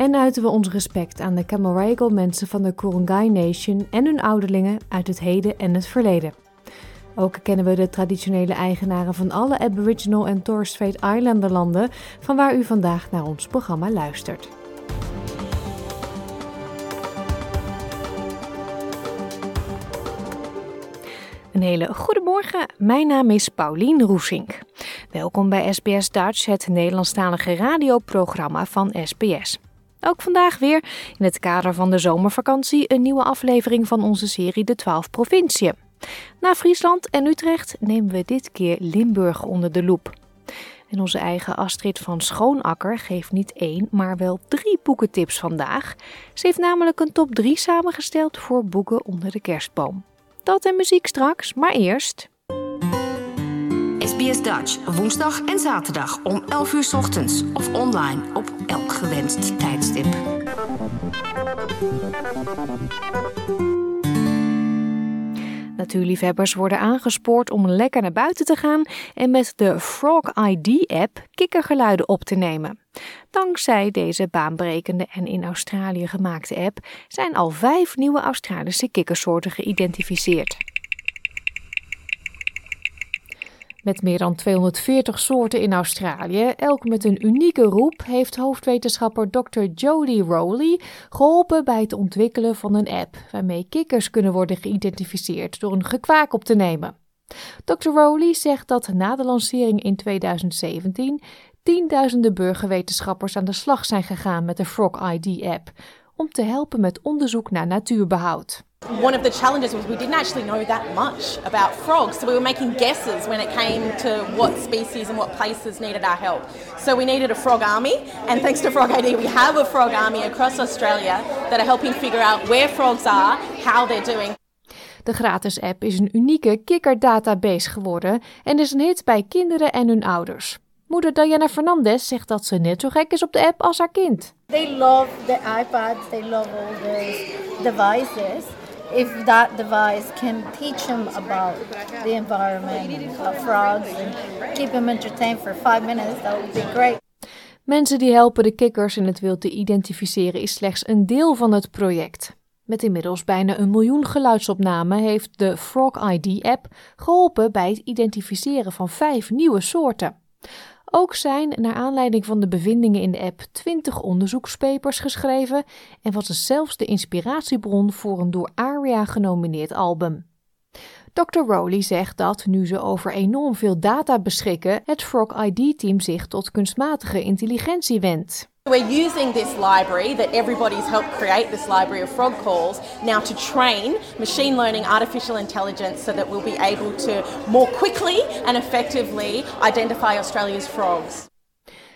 en uiten we ons respect aan de Camaragal mensen van de Kurungay Nation en hun ouderlingen uit het heden en het verleden. Ook kennen we de traditionele eigenaren van alle Aboriginal en Torres Strait Islander landen, van waar u vandaag naar ons programma luistert. Een hele goede morgen. Mijn naam is Paulien Roesink. Welkom bij SBS Dutch, het Nederlandstalige radioprogramma van SBS. Ook vandaag weer in het kader van de zomervakantie een nieuwe aflevering van onze serie De 12 Provinciën. Na Friesland en Utrecht nemen we dit keer Limburg onder de loep. En onze eigen Astrid van Schoonakker geeft niet één, maar wel drie boekentips vandaag. Ze heeft namelijk een top 3 samengesteld voor boeken onder de kerstboom. Dat en muziek straks, maar eerst. SBS Dutch, woensdag en zaterdag om 11 uur ochtends of online op elk gewenst tijdstip. Natuurliefhebbers worden aangespoord om lekker naar buiten te gaan en met de Frog ID-app kikkergeluiden op te nemen. Dankzij deze baanbrekende en in Australië gemaakte app zijn al vijf nieuwe Australische kikkersoorten geïdentificeerd. Met meer dan 240 soorten in Australië, elk met een unieke roep, heeft hoofdwetenschapper Dr. Jody Rowley geholpen bij het ontwikkelen van een app waarmee kikkers kunnen worden geïdentificeerd door een gekwaak op te nemen. Dr. Rowley zegt dat na de lancering in 2017 tienduizenden burgerwetenschappers aan de slag zijn gegaan met de Frog ID-app om te helpen met onderzoek naar natuurbehoud. One of the challenges was we didn't actually know that much about frogs, so we were making guesses when it came to what species and what places needed our help. So we needed a frog army, and thanks to Frog ID, we have a frog army across Australia that are helping figure out where frogs are, how they're doing. De gratis app is een unieke kikkerdatabase geworden en is een hit bij kinderen en hun ouders. Moeder Diana Fernandez zegt dat ze net zo gek is op de app als haar kind. They love the iPads, they love all the devices. If that device can teach them about the environment about frogs and keep them entertained for five minutes, that would be great. Mensen die helpen de kikkers in het wild te identificeren is slechts een deel van het project. Met inmiddels bijna een miljoen geluidsopnamen heeft de Frog ID-app geholpen bij het identificeren van vijf nieuwe soorten. Ook zijn, naar aanleiding van de bevindingen in de app, 20 onderzoekspapers geschreven en was het zelfs de inspiratiebron voor een door Genomineerd album. Dr. Rowley zegt dat, nu ze over enorm veel data beschikken, het Frog ID-team zich tot kunstmatige intelligentie wendt. We're using this library that everybody's helped create, this library of frog calls, now to train machine learning artificial intelligence so that we'll be able to more quickly and effectively identify Australia's frogs.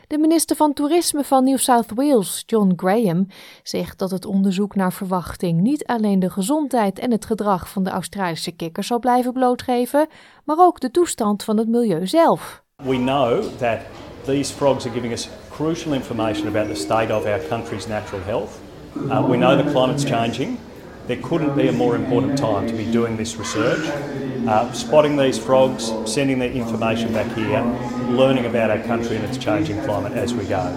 De minister van Toerisme van New South Wales, John Graham, zegt dat het onderzoek naar verwachting niet alleen de gezondheid en het gedrag van de Australische kikkers zal blijven blootgeven, maar ook de toestand van het milieu zelf. We know that these frogs are giving us crucial information about the state of our country's natural health. Uh, we know the climate's changing. There couldn't be a more important time to be doing this research. Uh, spotting these frogs, sending the information back here, learning about our country and its changing climate as we go.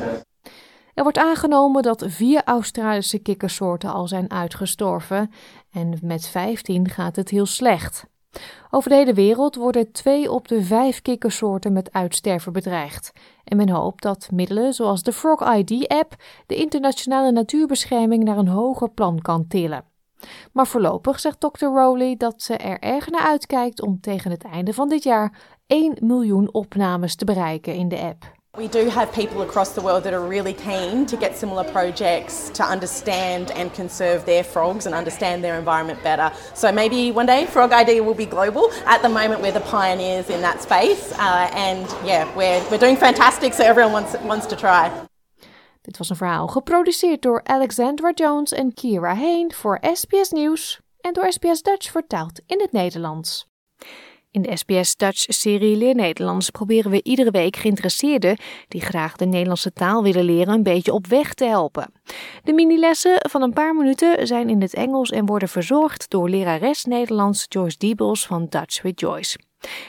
Er wordt aangenomen dat vier Australische kikkersoorten al zijn uitgestorven en met 15 gaat het heel slecht. Over de hele wereld worden twee op de vijf kikkersoorten met uitsterven bedreigd. En men hoopt dat middelen zoals de Frog ID-app de internationale natuurbescherming naar een hoger plan kan tillen. Maar voorlopig zegt Dr. Rowley dat ze er erg naar uitkijkt om tegen het einde van dit jaar 1 miljoen opnames te bereiken in de app. We do have people across the world that are really keen to get similar projects to understand and conserve their frogs and understand their environment better. So maybe one day Frog ID will be global. At the moment, we're the pioneers in that space, uh, and yeah, we're, we're doing fantastic. So everyone wants wants to try. Dit was een verhaal geproduceerd door Alexandra Jones en Kira Hain voor SBS Nieuws en door SBS Dutch vertaald in het Nederlands. In de SBS Dutch-serie Leer Nederlands proberen we iedere week geïnteresseerden die graag de Nederlandse taal willen leren een beetje op weg te helpen. De minilessen van een paar minuten zijn in het Engels en worden verzorgd door lerares Nederlands Joyce Diebels van Dutch with Joyce.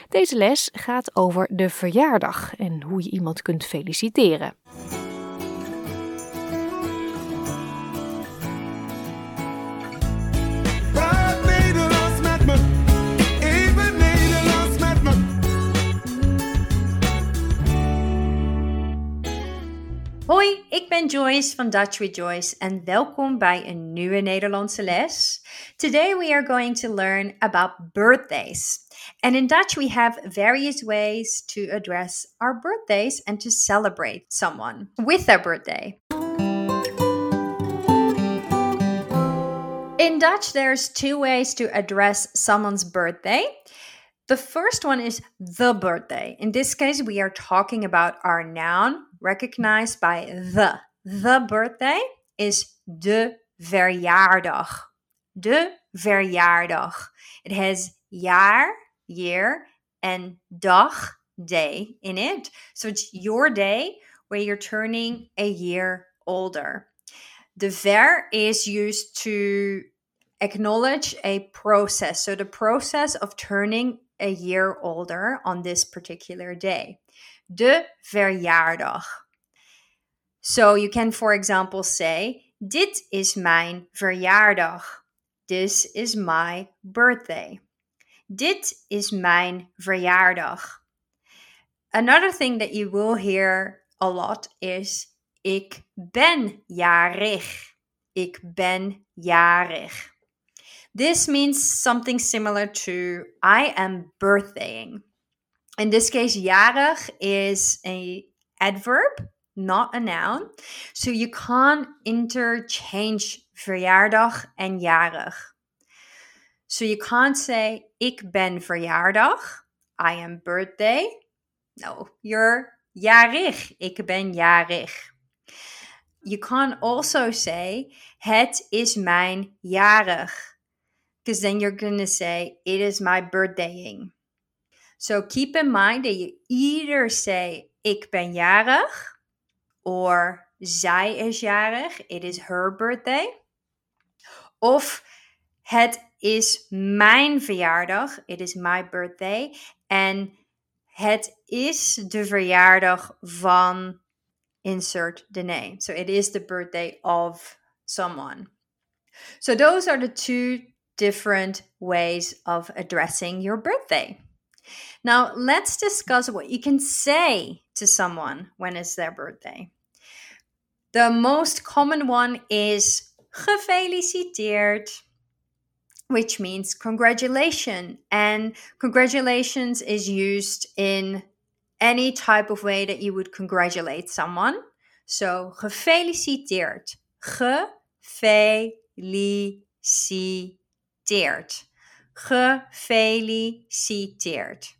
Deze les gaat over de verjaardag en hoe je iemand kunt feliciteren. Hoi, ik ben Joyce van Dutch with Joyce en welkom bij een nieuwe Nederlandse les. Today we are going to learn about birthdays. And in Dutch we have various ways to address our birthdays and to celebrate someone with their birthday. In Dutch, there's two ways to address someone's birthday. The first one is the birthday. In this case, we are talking about our noun recognized by the. The birthday is de verjaardag. De verjaardag. It has jaar, year, and dag, day in it. So it's your day where you're turning a year older. The ver is used to acknowledge a process. So, the process of turning a year older on this particular day. De verjaardag. So, you can, for example, say: Dit is mijn verjaardag. This is my birthday. Dit is mijn verjaardag. Another thing that you will hear a lot is ik ben jarig. Ik ben jarig. This means something similar to I am birthdaying. In this case, jarig is a adverb, not a noun. So you can't interchange verjaardag and jarig. So you can't say ik ben verjaardag, I am birthday. No, you're jarig. Ik ben jarig. You can also say het is mijn jarig. Because then you're going to say it is my birthdaying. So keep in mind that you either say ik ben jarig or zij is jarig. It is her birthday. Of het is mijn verjaardag. It is my birthday. En het is de verjaardag van insert the name. So it is the birthday of someone. So those are the two different ways of addressing your birthday. Now, let's discuss what you can say to someone when it's their birthday. The most common one is gefeliciteerd, which means congratulation. And congratulations is used in any type of way that you would congratulate someone. So, gefeliciteerd. Gefeliciteerd. Gefeliciteerd.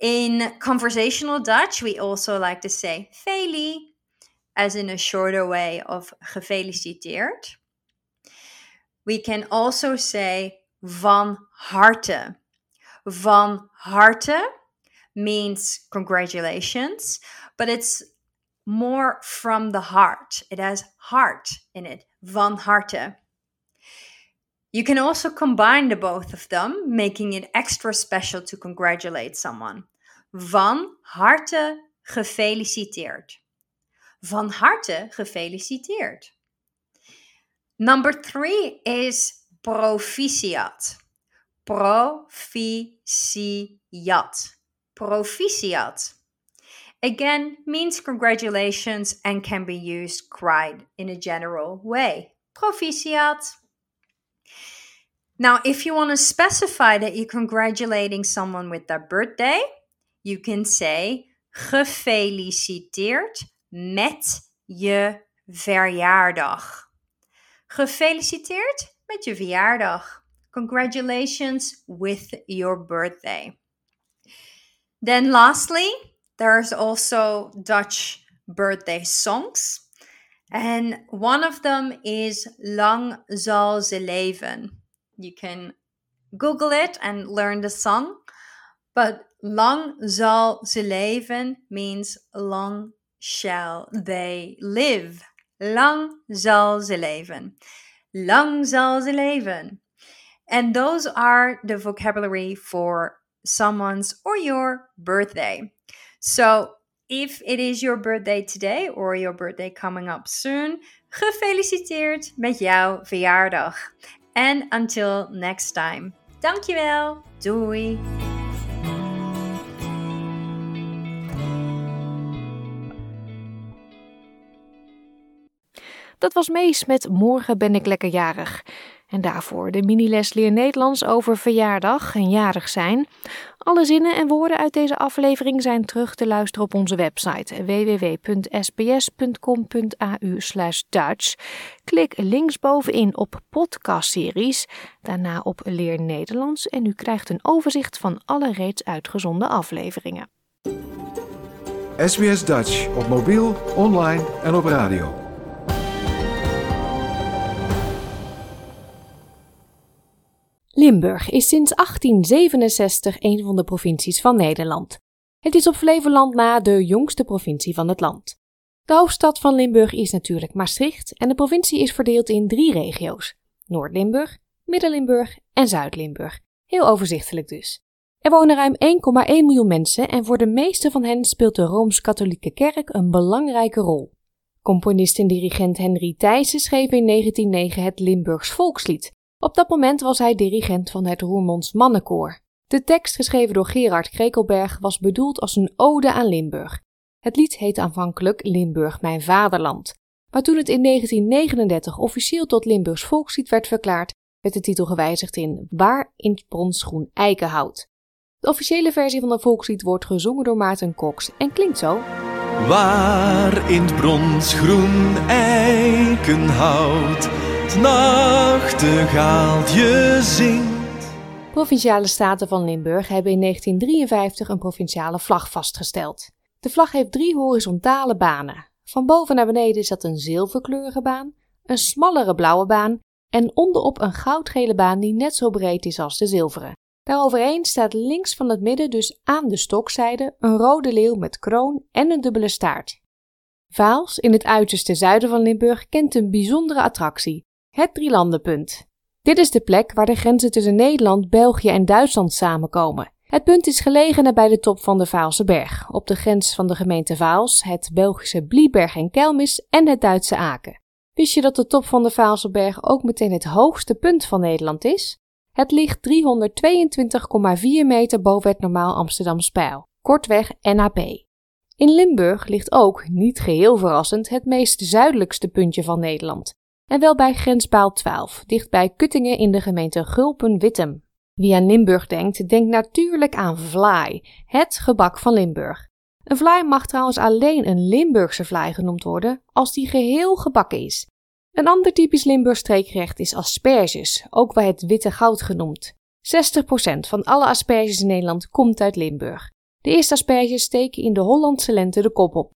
In conversational Dutch, we also like to say feli, as in a shorter way of gefeliciteerd. We can also say van harte. Van harte means congratulations, but it's more from the heart. It has heart in it. Van harte. You can also combine the both of them, making it extra special to congratulate someone. Van harte gefeliciteerd. Van harte gefeliciteerd. Number three is proficiat. Proficiat. Proficiat. Again, means congratulations and can be used quite in a general way. Proficiat. Now, if you want to specify that you're congratulating someone with their birthday, you can say gefeliciteerd met je verjaardag. Gefeliciteerd met je verjaardag. Congratulations with your birthday. Then, lastly, there's also Dutch birthday songs. And one of them is Lang zal ze leven. You can Google it and learn the song. But lang zal ze leven means long shall they live. Lang zal ze leven. Lang zal ze leven. And those are the vocabulary for someone's or your birthday. So if it is your birthday today or your birthday coming up soon, gefeliciteerd met jouw verjaardag. And until next time. Dankjewel. Doei. Dat was Mees met Morgen ben ik lekker jarig. En daarvoor de mini-les Leer Nederlands over verjaardag en jarig zijn. Alle zinnen en woorden uit deze aflevering zijn terug te luisteren op onze website www.sbs.com.au Dutch. Klik linksbovenin op podcastseries, daarna op Leer Nederlands en u krijgt een overzicht van alle reeds uitgezonden afleveringen. SBS Dutch op mobiel, online en op radio. Limburg is sinds 1867 een van de provincies van Nederland. Het is op Flevoland na de jongste provincie van het land. De hoofdstad van Limburg is natuurlijk Maastricht en de provincie is verdeeld in drie regio's: Noord-Limburg, Midden-Limburg en Zuid-Limburg. Heel overzichtelijk dus. Er wonen ruim 1,1 miljoen mensen en voor de meeste van hen speelt de Rooms-Katholieke Kerk een belangrijke rol. Componist en dirigent Henry Thijssen schreef in 1909 het Limburgs volkslied, op dat moment was hij dirigent van het Roermonds Mannenkoor. De tekst, geschreven door Gerard Krekelberg, was bedoeld als een ode aan Limburg. Het lied heette aanvankelijk Limburg mijn vaderland. Maar toen het in 1939 officieel tot Limburgs volkslied werd verklaard, werd de titel gewijzigd in Waar in het bronsgroen eikenhout. De officiële versie van het volkslied wordt gezongen door Maarten Cox en klinkt zo. Waar in het bronsgroen eikenhout het nachtegaaltje zingt. Provinciale staten van Limburg hebben in 1953 een provinciale vlag vastgesteld. De vlag heeft drie horizontale banen. Van boven naar beneden is dat een zilverkleurige baan, een smallere blauwe baan en onderop een goudgele baan die net zo breed is als de zilveren. Daaroverheen staat links van het midden, dus aan de stokzijde, een rode leeuw met kroon en een dubbele staart. Vaals, in het uiterste zuiden van Limburg, kent een bijzondere attractie, het Drielandenpunt. Dit is de plek waar de grenzen tussen Nederland, België en Duitsland samenkomen. Het punt is gelegen nabij de top van de Vaalse berg, op de grens van de gemeente Vaals, het Belgische Blieberg en Kelmis en het Duitse Aken. Wist je dat de top van de Vaalse berg ook meteen het hoogste punt van Nederland is? Het ligt 322,4 meter boven het normaal Amsterdamse pijl, kortweg NAP. In Limburg ligt ook, niet geheel verrassend, het meest zuidelijkste puntje van Nederland, en wel bij grenspaal 12, dicht bij Kuttingen in de gemeente Gulpen-Wittem. Wie aan Limburg denkt, denkt natuurlijk aan vlaai, het gebak van Limburg. Een vlaai mag trouwens alleen een Limburgse vlaai genoemd worden als die geheel gebakken is. Een ander typisch Limburgs streekgerecht is asperges, ook wel het witte goud genoemd. 60% van alle asperges in Nederland komt uit Limburg. De eerste asperges steken in de Hollandse lente de kop op.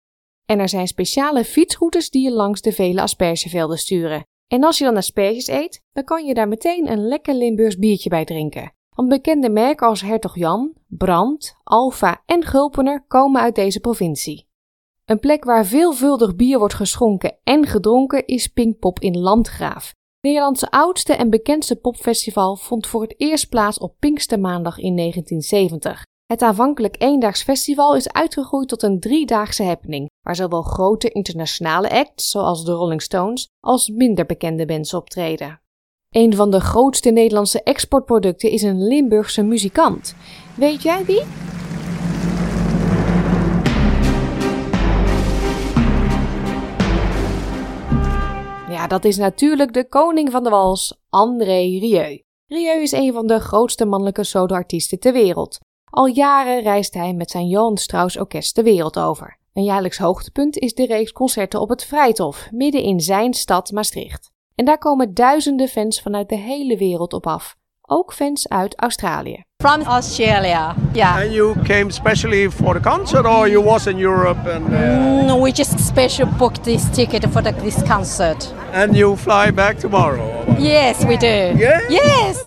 En er zijn speciale fietsroutes die je langs de vele aspergevelden sturen. En als je dan asperges eet, dan kan je daar meteen een lekker Limburgs biertje bij drinken. Want bekende merken als Hertog Jan, Brand, Alfa en Gulpener komen uit deze provincie. Een plek waar veelvuldig bier wordt geschonken en gedronken is Pinkpop in Landgraaf. Nederlandse oudste en bekendste popfestival vond voor het eerst plaats op Pinkstermaandag in 1970. Het aanvankelijk eendaags festival is uitgegroeid tot een driedaagse happening, waar zowel grote internationale acts zoals de Rolling Stones als minder bekende bands optreden. Een van de grootste Nederlandse exportproducten is een Limburgse muzikant. Weet jij wie? Ja, dat is natuurlijk de koning van de wals, André Rieu. Rieu is een van de grootste mannelijke soloartiesten ter wereld. Al jaren reist hij met zijn Johan Strauss Orkest de wereld over. Een jaarlijks hoogtepunt is de reeks concerten op het Vrijthof, midden in zijn stad Maastricht. En daar komen duizenden fans vanuit de hele wereld op af, ook fans uit Australië. From Australia, yeah. And you came specially for the concert, or you was in Europe and? Uh... No, we just special booked this ticket for the, this concert. And you fly back tomorrow? Yes, we do. Yeah? Yes.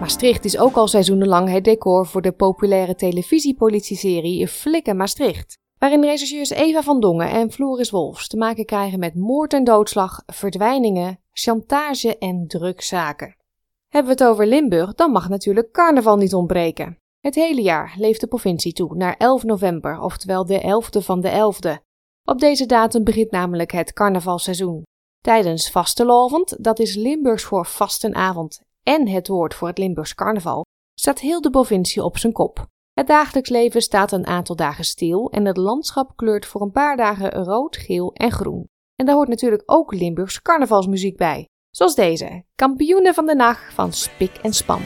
Maastricht is ook al seizoenenlang het decor voor de populaire televisiepolitieserie Flikken Maastricht. Waarin rechercheurs Eva van Dongen en Floris Wolfs te maken krijgen met moord en doodslag, verdwijningen, chantage en drugszaken. Hebben we het over Limburg, dan mag natuurlijk carnaval niet ontbreken. Het hele jaar leeft de provincie toe naar 11 november, oftewel de 11e van de 11e. Op deze datum begint namelijk het carnavalseizoen. Tijdens vastelavond, dat is Limburgs voor vastenavond en het woord voor het Limburgs carnaval, staat heel de provincie op zijn kop. Het dagelijks leven staat een aantal dagen stil en het landschap kleurt voor een paar dagen rood, geel en groen. En daar hoort natuurlijk ook Limburgs carnavalsmuziek bij. Zoals deze, Kampioenen van de Nacht van Spik en Span.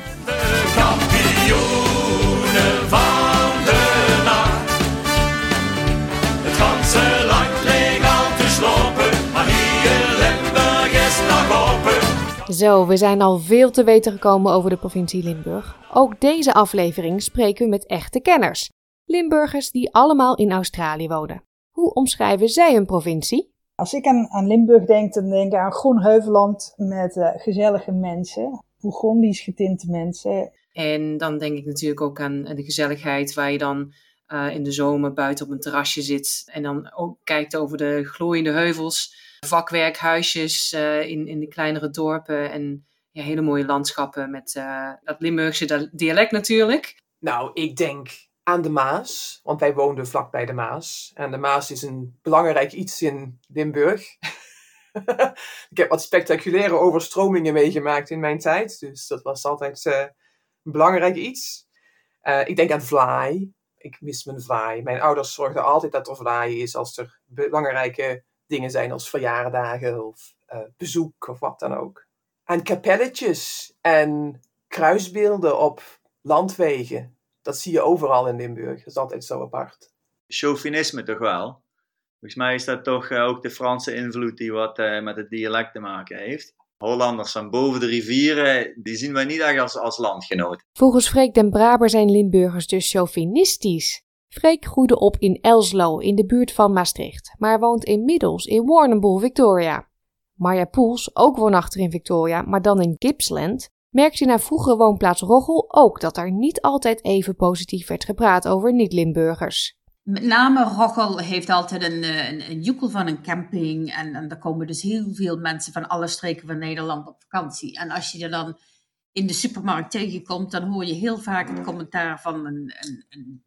Kampioenen van Zo, we zijn al veel te weten gekomen over de provincie Limburg. Ook deze aflevering spreken we met echte kenners. Limburgers die allemaal in Australië wonen. Hoe omschrijven zij hun provincie? Als ik aan, aan Limburg denk, dan denk ik aan groen heuvelland met eh, gezellige mensen, Bourgondisch getinte mensen. En dan denk ik natuurlijk ook aan de gezelligheid waar je dan eh, in de zomer buiten op een terrasje zit. En dan ook kijkt over de glooiende heuvels, vakwerkhuisjes uh, in, in de kleinere dorpen. En ja, hele mooie landschappen met uh, dat Limburgse dialect natuurlijk. Nou, ik denk aan de Maas, want wij woonden vlak bij de Maas. En de Maas is een belangrijk iets in Limburg. ik heb wat spectaculaire overstromingen meegemaakt in mijn tijd, dus dat was altijd uh, een belangrijk iets. Ik denk aan vlaai. Ik mis mijn vlaai. Mijn ouders zorgden altijd dat er vlaai is als er belangrijke dingen zijn als verjaardagen of uh, bezoek of wat dan ook. Aan kapelletjes en kruisbeelden op landwegen. Dat zie je overal in Limburg. Dat is altijd zo apart. Chauvinisme toch wel? Volgens mij is dat toch uh, ook de Franse invloed die wat uh, met het dialect te maken heeft. Hollanders van boven de rivieren, die zien wij niet echt als, als landgenoten. Volgens Freek den Braber zijn Limburgers dus chauvinistisch. Freek groeide op in Elslo, in de buurt van Maastricht, maar woont inmiddels in Warrnambool, Victoria. Marja Poels, ook woonachtig in Victoria, maar dan in Gippsland, merkte naar vroegere woonplaats Roggel ook dat er niet altijd even positief werd gepraat over niet-Limburgers. Met name Roggel heeft altijd een, een, een joekel van een camping. En, en komen dus heel veel mensen van alle streken van Nederland op vakantie. En als je er dan in de supermarkt tegenkomt, dan hoor je heel vaak het commentaar van een, een, een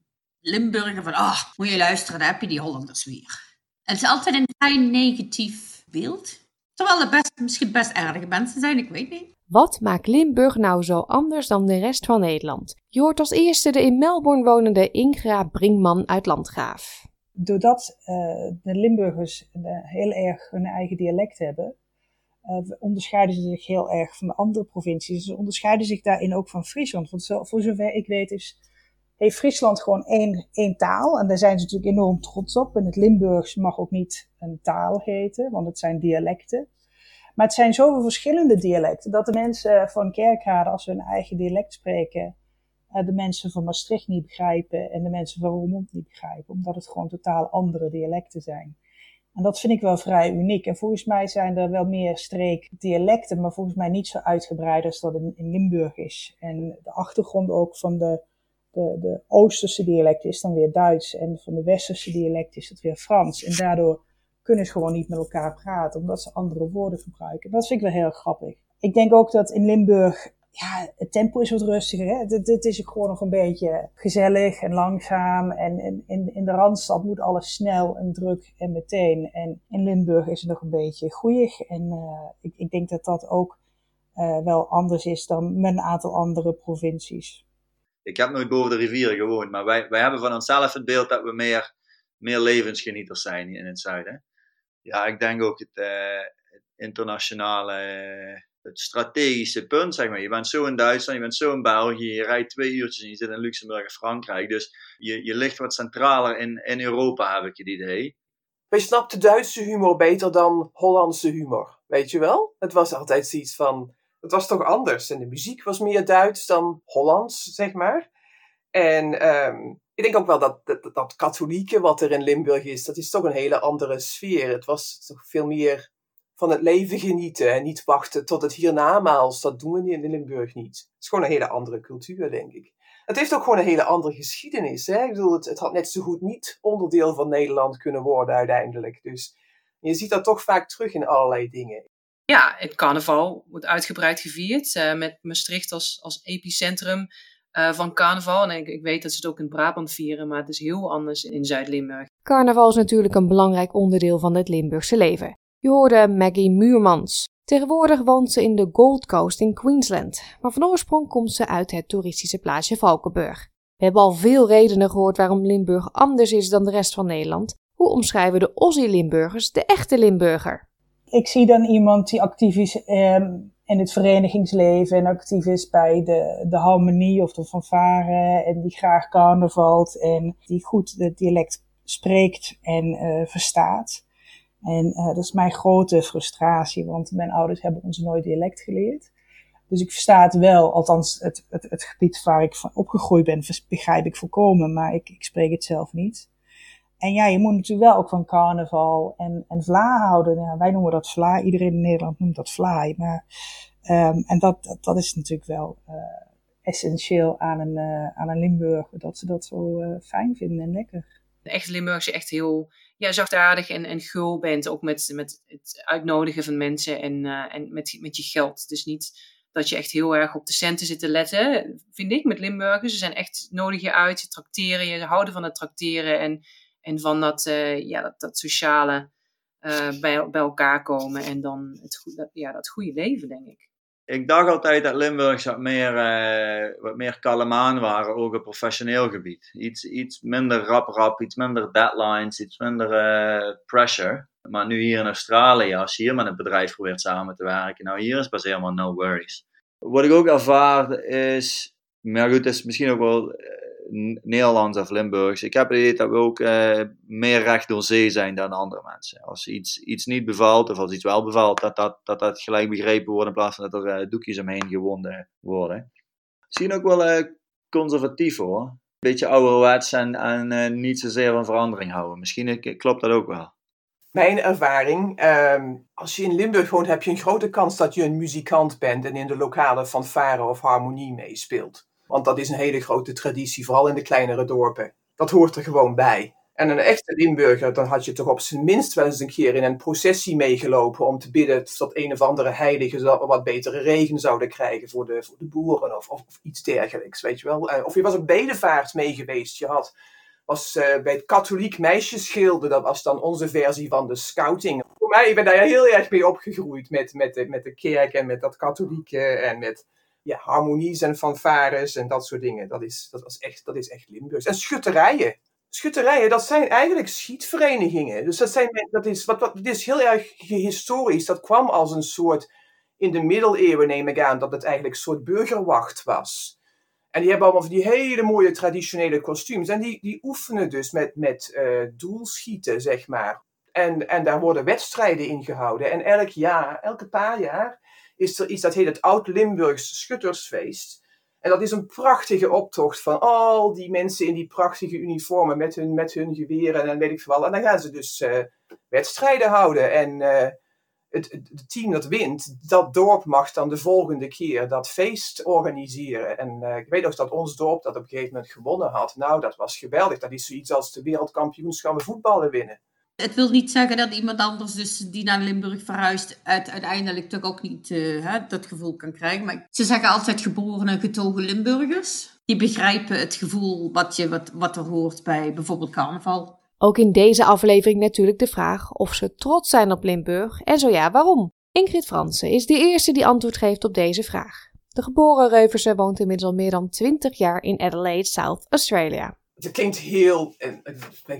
Limburger van, ah, moet je luisteren, daar heb je die Hollanders weer. Het is altijd een vrij negatief beeld. Terwijl er best, misschien best aardige mensen zijn, ik weet niet. Wat maakt Limburg nou zo anders dan de rest van Nederland? Je hoort als eerste de in Melbourne wonende Ingra Brinkman uit Landgraaf. Doordat uh, de Limburgers uh, heel erg hun eigen dialect hebben, uh, onderscheiden ze zich heel erg van de andere provincies. Ze onderscheiden zich daarin ook van Friesland. Want zo, voor zover ik weet is, heeft Friesland gewoon één, één taal. En daar zijn ze natuurlijk enorm trots op. En het Limburgs mag ook niet een taal heten, want het zijn dialecten. Maar het zijn zoveel verschillende dialecten dat de mensen van Kerkrade, als ze hun eigen dialect spreken, de mensen van Maastricht niet begrijpen en de mensen van Roermond niet begrijpen, omdat het gewoon totaal andere dialecten zijn. En dat vind ik wel vrij uniek. En volgens mij zijn er wel meer streekdialecten, maar volgens mij niet zo uitgebreid als dat in Limburg is. En de achtergrond ook van de, de, de Oosterse dialecten is dan weer Duits en van de Westerse dialecten is het weer Frans. En daardoor kunnen ze gewoon niet met elkaar praten, omdat ze andere woorden gebruiken. Dat vind ik wel heel grappig. Ik denk ook dat in Limburg, ja, het tempo is wat rustiger. Hè? Het, het is gewoon nog een beetje gezellig en langzaam. En in, in, de Randstad moet alles snel en druk en meteen. En in Limburg is het nog een beetje goeig. En uh, ik, ik denk dat dat ook uh, wel anders is dan met een aantal andere provincies. Ik heb nooit boven de rivieren gewoond, maar wij, wij hebben van onszelf het beeld dat we meer, meer levensgenieters zijn in het zuiden ja, ik denk ook het, uh, het internationale, het strategische punt, zeg maar. Je bent zo in Duitsland, je bent zo in België, je rijdt twee uurtjes en je zit in Luxemburg en Frankrijk. Dus je, je ligt wat centraler in, in Europa, heb ik het idee. wij snapten Duitse humor beter dan Hollandse humor. Weet je wel? Het was altijd zoiets van. Het was toch anders. En de muziek was meer Duits dan Hollands, zeg maar. En ehm, ik denk ook wel dat, dat dat katholieke wat er in Limburg is, dat is toch een hele andere sfeer. Het was toch veel meer van het leven genieten en niet wachten tot het hiernamaals. Dat doen we in Limburg niet. Het is gewoon een hele andere cultuur, denk ik. Het heeft ook gewoon een hele andere geschiedenis. Hè? Ik bedoel, het, het had net zo goed niet onderdeel van Nederland kunnen worden uiteindelijk. Dus je ziet dat toch vaak terug in allerlei dingen. Ja, het carnaval wordt uitgebreid gevierd uh, met Maastricht als, als epicentrum uh, van carnaval. En ik, ik, weet dat ze het ook in Brabant vieren, maar het is heel anders in Zuid-Limburg. Carnaval is natuurlijk een belangrijk onderdeel van het Limburgse leven. Je hoorde Maggie Muurmans. Tegenwoordig woont ze in de Gold Coast in Queensland, maar van oorsprong komt ze uit het toeristische plaatsje Valkenburg. We hebben al veel redenen gehoord waarom Limburg anders is dan de rest van Nederland. Hoe omschrijven de Aussie-Limburgers de echte Limburger? Ik zie dan iemand die actief is ehm, in het verenigingsleven en actief is bij de, de harmonie of de fanfare en die graag carnavalt en die goed het dialect spreekt en uh, verstaat. En uh, dat is mijn grote frustratie, want mijn ouders hebben ons nooit dialect geleerd. Dus ik versta het wel, althans het, het, het gebied waar ik van opgegroeid ben, begrijp ik volkomen, maar ik, ik spreek het zelf niet. En ja, je moet natuurlijk wel ook van carnaval en, en vla houden. Ja, wij noemen dat vla, iedereen in Nederland noemt dat vlaai. Maar, um, en dat, dat, is natuurlijk wel uh, essentieel aan een, uh, aan een Limburg, dat ze dat zo uh, fijn vinden en lekker. Echte Limburgse echt heel ja, zachtaardig en, en gul bent. Ook met, met het uitnodigen van mensen en, en met, met je geld. Dus niet dat je echt heel erg op de centen zit te letten, vind ik, met Limburgers. Ze zijn echt nodig je uit, ze trakteren je, ze houden van het trakteren en, en van dat, uh, ja, dat, dat sociale uh, bij, bij elkaar komen. En dan het, ja, dat goede leven, denk ik ik dacht altijd dat Limburgs wat meer, uh, wat meer kalemaan waren, ook op professioneel gebied. Iets, iets minder rap-rap, iets minder deadlines, iets minder pressure. Maar nu hier in Australië, als je hier met een bedrijf probeert samen te werken, nou hier is pas helemaal no worries. Wat ik ook ervaar is, maar goed, is misschien ook wel Nederlands of Limburgs. Ik heb het idee dat we ook uh, meer recht door zee zijn dan andere mensen. Als iets, iets niet bevalt of als iets wel bevalt, dat dat, dat, dat gelijk begrepen wordt in plaats van dat er uh, doekjes omheen gewonden worden. Misschien ook wel uh, conservatief hoor. Beetje ouderwets en, niet zozeer van verandering houden. Misschien klopt dat ook wel. Mijn ervaring, um, als je in Limburg woont, heb je een grote kans dat je een muzikant bent en in de lokale fanfare of harmonie meespeelt. Want dat is een hele grote traditie, vooral in de kleinere dorpen. Dat hoort er gewoon bij. En een echte Limburger, dan had je toch op zijn minst wel eens een keer in een processie meegelopen om te bidden dat een of andere heilige wat betere regen zouden krijgen voor de, voor de boeren of, of, of iets dergelijks, weet je wel. Eh, of je was op bedevaart mee geweest. Je had, was uh, bij het katholiek meisjesgilde, dat was dan onze versie van de scouting. Voor mij, ik ben daar heel erg mee opgegroeid met, met, de, met de kerk en met dat katholieke en met ja, harmonies en fanfares en dat soort dingen. Dat is, dat was echt, dat is echt Limburgs. En schutterijen. Schutterijen, dat zijn eigenlijk schietverenigingen. Dus dat, zijn, dat, is, wat, wat, dit is heel erg historisch. Dat kwam als een soort, in de middeleeuwen neem ik aan, dat het eigenlijk een soort burgerwacht was. En die hebben allemaal die hele mooie traditionele kostuums. En die, die oefenen dus met, met uh, doelschieten, zeg maar. En, en daar worden wedstrijden in gehouden. En elk jaar, elke paar jaar, is er iets dat heet het Oud-Limburgs Schuttersfeest. En dat is een prachtige optocht van al die mensen in die prachtige uniformen met hun, met hun geweren en weet ik veel En dan gaan ze dus uh, wedstrijden houden. En uh, het, het, team dat wint, dat dorp mag dan de volgende keer dat feest organiseren. En uh, ik weet nog dat ons dorp dat op een gegeven moment gewonnen had. Nou, dat was geweldig. Dat is zoiets als de wereldkampioenschappen voetballen winnen. Het wil niet zeggen dat iemand anders dus die naar Limburg verhuist uit, uiteindelijk toch ook niet uh, hè, dat gevoel kan krijgen. Maar ze zeggen altijd geboren en getogen Limburgers. Die begrijpen het gevoel wat, je, wat, wat er hoort bij bijvoorbeeld carnaval. Ook in deze aflevering natuurlijk de vraag of ze trots zijn op Limburg en zo ja, waarom? Ingrid Fransen is de eerste die antwoord geeft op deze vraag. De geboren Reuverse woont inmiddels al meer dan 20 jaar in Adelaide, South Australia het klinkt heel, en,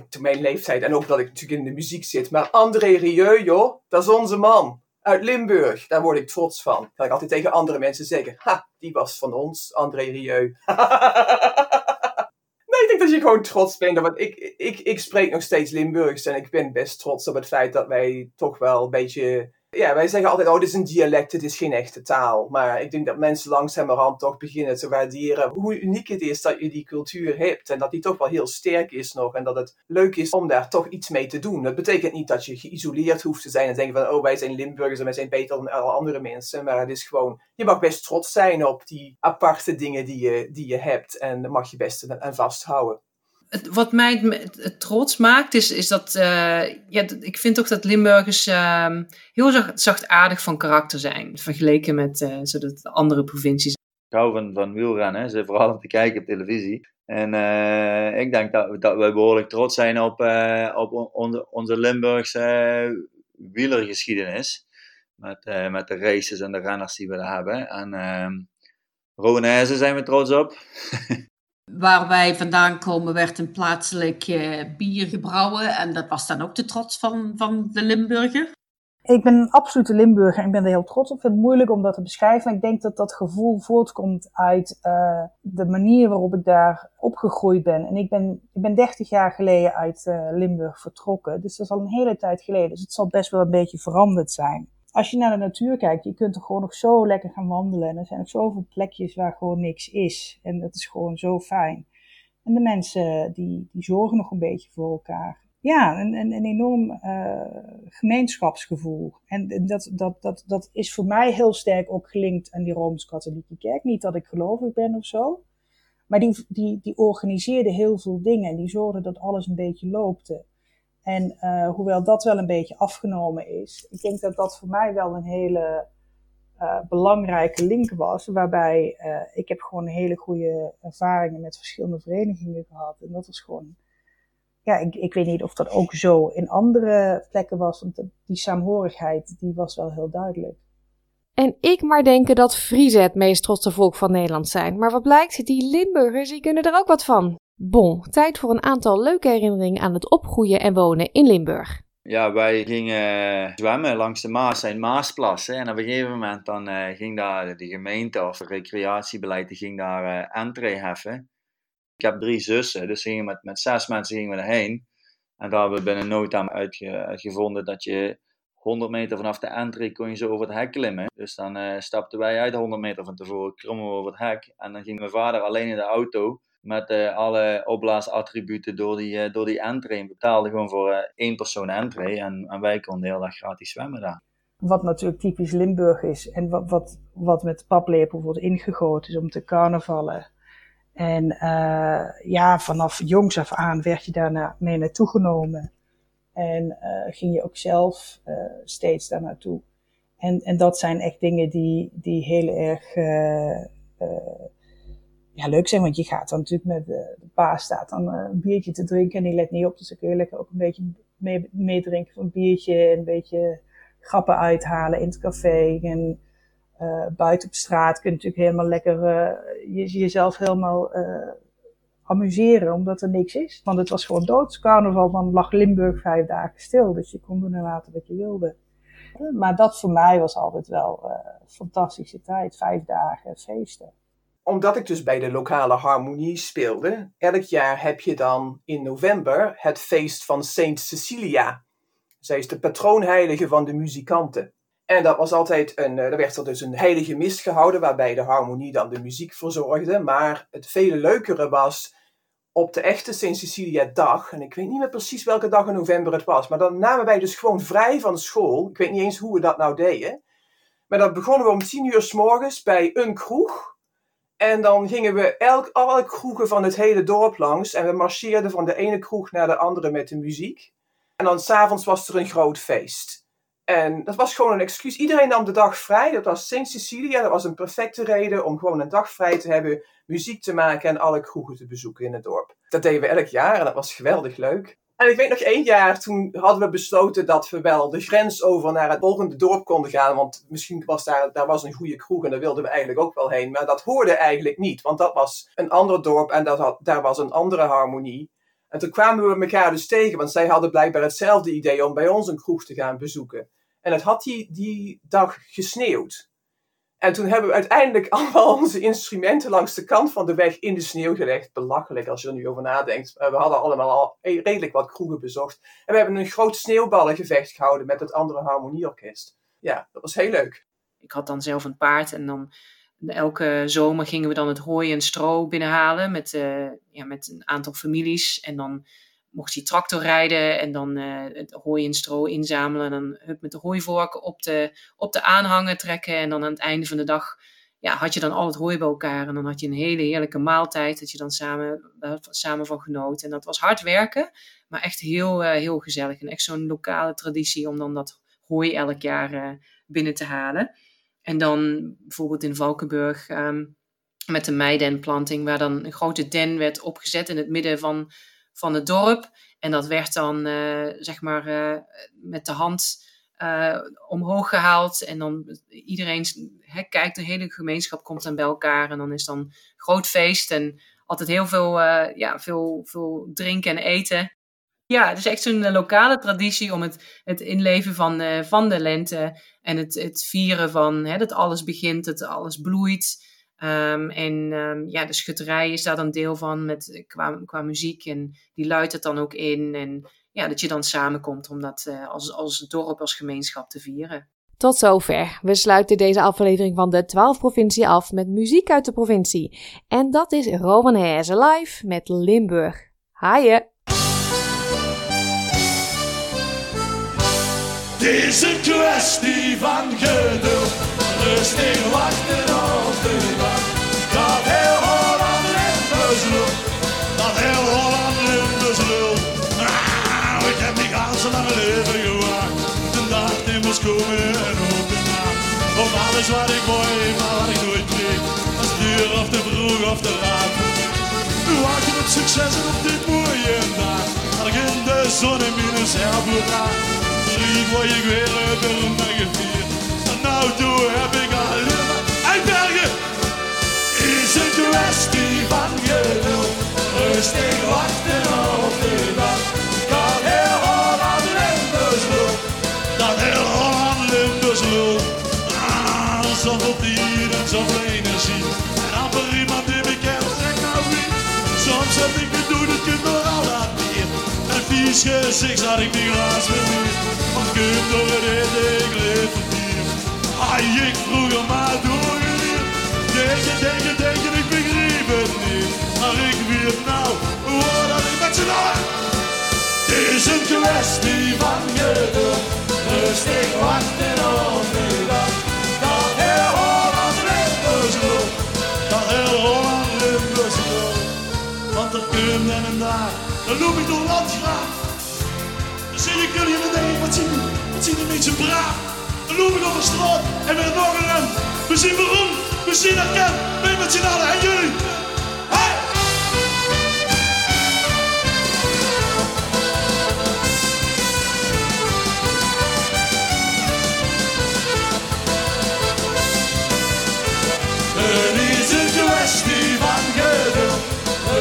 te mijn leeftijd en ook dat ik natuurlijk in de muziek zit, maar André Rieu, joh, dat is onze man. Uit Limburg, daar word ik trots van. Kan ik altijd tegen andere mensen zeggen, ha, die was van ons, André Rieu. nee, ik denk dat je gewoon trots ben. Want ik, ik, ik spreek nog steeds Limburgs en ik ben best trots op het feit dat wij toch wel een beetje ja, wij zeggen altijd, oh, dit is een dialect, het is geen echte taal. Maar ik denk dat mensen langzamerhand toch beginnen te waarderen hoe uniek het is dat je die cultuur hebt. En dat die toch wel heel sterk is nog. En dat het leuk is om daar toch iets mee te doen. Dat betekent niet dat je geïsoleerd hoeft te zijn en denken van, oh, wij zijn Limburgers en wij zijn beter dan alle andere mensen. Maar het is gewoon, je mag best trots zijn op die aparte dingen die je, die je hebt. En daar mag je best aan vasthouden wat mij het, trots maakt, is, is dat uh, ja, ik vind toch dat Limburgers uh, heel zacht, zachtaardig van karakter zijn, vergeleken met uh, zodat andere provincies. Ik hou van, van wielrennen, ze vooral om te kijken op televisie. En uh, ik denk dat, we behoorlijk trots zijn op, op onze, Limburgse wielergeschiedenis. Met, met de races en de renners die we daar hebben. En ehm, Ronaise zijn we trots op. Waar wij vandaan komen werd een plaatselijk bier gebrouwen. En dat was dan ook de trots van, van de Limburger. Ik ben een absolute Limburger en ik ben er heel trots op. Ik vind het moeilijk om dat te beschrijven. ik denk dat dat gevoel voortkomt uit uh, de manier waarop ik daar opgegroeid ben. En ik ben, ik ben 30 jaar geleden uit uh, Limburg vertrokken. Dus dat is al een hele tijd geleden. Dus het zal best wel een beetje veranderd zijn als je naar de natuur kijkt, je kunt er gewoon nog zo lekker gaan wandelen. En er zijn nog zoveel plekjes waar gewoon niks is. En dat is gewoon zo fijn. En de mensen die, die zorgen nog een beetje voor elkaar. Ja, een, een, enorm uh, gemeenschapsgevoel. En dat, dat, dat, dat is voor mij heel sterk ook gelinkt aan die Rooms-Katholieke Kerk. Niet dat ik gelovig ben of zo. Maar die, die, die organiseerde heel veel dingen. En die zorgde dat alles een beetje loopte. En uh, hoewel dat wel een beetje afgenomen is, ik denk dat dat voor mij wel een hele uh, belangrijke link was. Waarbij uh, ik heb gewoon hele goede ervaringen met verschillende verenigingen gehad. En dat was gewoon, ja, ik, ik weet niet of dat ook zo in andere plekken was. Want die saamhorigheid, die was wel heel duidelijk. En ik maar denken dat Friese het meest trotse volk van Nederland zijn. Maar wat blijkt, die Limburgers, die kunnen er ook wat van. Bon, tijd voor een aantal leuke herinneringen aan het opgroeien en wonen in Limburg. Ja, wij gingen zwemmen langs de Maas en Maasplassen. En op een gegeven moment dan, uh, ging daar de gemeente of recreatiebeleid die ging daar uh, entree heffen. Ik heb drie zussen, dus gingen met, met zes mensen gingen we erheen. En daar hebben we binnen no time uitgevonden dat je 100 meter vanaf de entree kon je zo over het hek klimmen. Dus dan stapten wij uit 100 meter van tevoren, klommen we over het hek. En dan ging mijn vader alleen in de auto met uh, alle opblaasattributen door die, uh, door die entree. betaalde gewoon voor uh, één persoon entree en, en wij konden de hele dag gratis zwemmen daar. Wat natuurlijk typisch Limburg is en wat, wat, wat met paplepel wordt ingegoten is om te carnavallen. En ja, vanaf jongs af aan werd je daar mee naartoe genomen. En ging je ook zelf steeds daar naartoe. En, en dat zijn echt dingen die, die heel erg ja, leuk zijn. Want je gaat dan natuurlijk met de, de pa staat dan uh, een biertje te drinken en die let niet op. Dus dan kun je lekker ook een beetje meedrinken van een biertje en een beetje grappen uithalen in het café. En uh, buiten op straat kun je natuurlijk helemaal lekker je, jezelf helemaal amuseren, omdat er niks is. Want het was gewoon dood. Carnaval, dan lag Limburg vijf dagen stil. Dus je kon doen en laten wat je wilde. Maar dat voor mij was altijd wel fantastische tijd. Vijf dagen feesten omdat ik dus bij de lokale harmonie speelde, elk jaar heb je dan in november het feest van Saint Cecilia. Zij is de patroonheilige van de muzikanten. En dat was altijd een, er werd er dus een heilige mis gehouden, waarbij de harmonie dan de muziek verzorgde. Maar het vele leukere was op de echte Saint Cecilia dag, en ik weet niet meer precies welke dag in november het was, maar dan namen wij dus gewoon vrij van school. Ik weet niet eens hoe we dat nou deden. Maar dan begonnen we om tien uur s morgens bij een kroeg. En dan gingen we elk, alle kroegen van het hele dorp langs. En we marcheerden van de ene kroeg naar de andere met de muziek. En dan s'avonds was er een groot feest. En dat was gewoon een excuus. Iedereen nam de dag vrij. Dat was Sint Cecilia. Dat was een perfecte reden om gewoon een dag vrij te hebben, muziek te maken en alle kroegen te bezoeken in het dorp. Dat deden we elk jaar en dat was geweldig leuk. En ik weet nog één jaar, toen hadden we besloten dat we wel de grens over naar het volgende dorp konden gaan. Want misschien was daar, daar was een goede kroeg en daar wilden we eigenlijk ook wel heen. Maar dat hoorde eigenlijk niet, want dat was een ander dorp en daar was een andere harmonie. En toen kwamen we elkaar dus tegen, want zij hadden blijkbaar hetzelfde idee om bij ons een kroeg te gaan bezoeken. En het had die, die dag gesneeuwd. En toen hebben we uiteindelijk allemaal onze instrumenten langs de kant van de weg in de sneeuw gelegd. Belachelijk als je er nu over nadenkt. we hadden allemaal al redelijk wat kroegen bezocht. En we hebben een groot sneeuwballengevecht gehouden met het andere harmonieorkest. Ja, dat was heel leuk. Ik had dan zelf een paard en dan elke zomer gingen we dan het hooi en stro binnenhalen met, uh, ja, met een aantal families. En dan mocht hij tractor rijden en dan uh, het hooi en stro inzamelen. En dan hup met de hooivork op de, op de aanhanger trekken. En dan aan het einde van de dag ja, had je dan al het hooi bij elkaar. En dan had je een hele heerlijke maaltijd dat je dan samen, samen van genoten. En dat was hard werken, maar echt heel, uh, heel gezellig. En echt zo'n lokale traditie om dan dat hooi elk jaar binnen te halen. En dan bijvoorbeeld in Valkenburg um, met de meidenplanting, waar dan een grote den werd opgezet in het midden van, van het dorp. En dat werd dan uh, zeg maar uh, met de hand uh, omhoog gehaald. En dan iedereen kijkt, de hele gemeenschap komt dan bij elkaar. En dan is dan groot feest en altijd heel veel, ja, veel, veel drinken en eten. Ja, het is echt zo'n lokale traditie om het, het inleven van, van de lente en het, het vieren van dat alles begint, dat alles bloeit. Um, en um, ja, de schutterij is daar dan deel van met, qua, qua muziek en die luidt het dan ook in. En ja, dat je dan samenkomt om dat uh, als, als dorp, als gemeenschap te vieren. Tot zover. We sluiten deze aflevering van de 12 provincie af met muziek uit de provincie. En dat is Rowan Hezen live met Limburg. Haaien! Het is een kwestie van geduld, rustig wachten op de moest komen en alles wat ik mooi, maar wat ik nooit kreeg, als duur of te vroeg of te laat. Nu wacht op succes en op dit mooie dag, ik in de zon in minus helpen lief word ik weer uit de gevierd. En nou toe heb ik alleen maar uitbergen. Is een kwestie van geduld. Rustig wachten op de dag. Soms heb ik bedoeld, het kunt nog al wat meer. Een vies gezicht zat ik niet graag meer kunt door het eten, ik leef het hier. Ah, ik vroeger maar doorgeleerd. Denken, denken, denken, ik begreep het niet. Maar ik weet nou, hoe dat ik met z'n allen. Het is een kwestie van geduld. Rustig wachten op de En een dag, dan loop ik door landgraaf. Dan zie ik jullie dan denk ik, wat zien jullie? Wat zien die mensen braaf? Dan loop ik de straat en weer nog een rem. We zien waarom, we zien herken. Wij met z'n allen en jullie.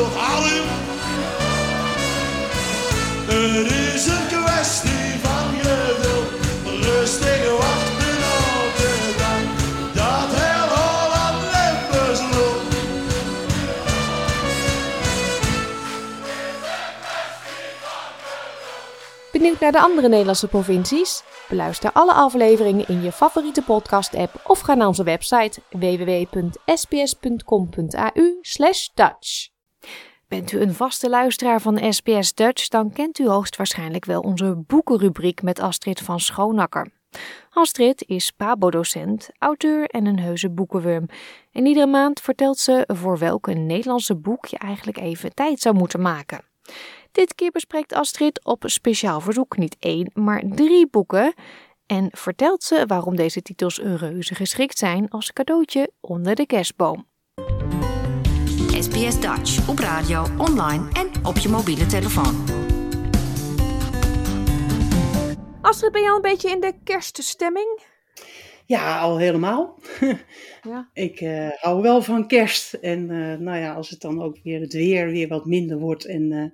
Loopt. Hallo! Het is een kwestie van geduld. Rustig wachten op de dag. Dat heel Holland Limbus loopt. Benieuwd naar de andere Nederlandse provincies? Beluister alle afleveringen in je favoriete podcast-app of ga naar onze website www.sbs.com.au/dutch. Bent u een vaste luisteraar van SBS Dutch, dan kent u hoogstwaarschijnlijk wel onze boekenrubriek met Astrid van Schoonakker. Astrid is Pabo-docent, auteur en een heuse boekenworm. En iedere maand vertelt ze voor welk Nederlandse boek je eigenlijk even tijd zou moeten maken. Dit keer bespreekt Astrid op speciaal verzoek niet één, maar drie boeken. En vertelt ze waarom deze titels reuze geschikt zijn als cadeautje onder de kerstboom. SBS Dutch op radio, online en op je mobiele telefoon. Astrid, ben je al een beetje in de kerststemming? Ja, al helemaal. Ja. Ik eh, hou wel van kerst. En eh, nou ja, als het dan ook weer het weer weer wat minder wordt en eh,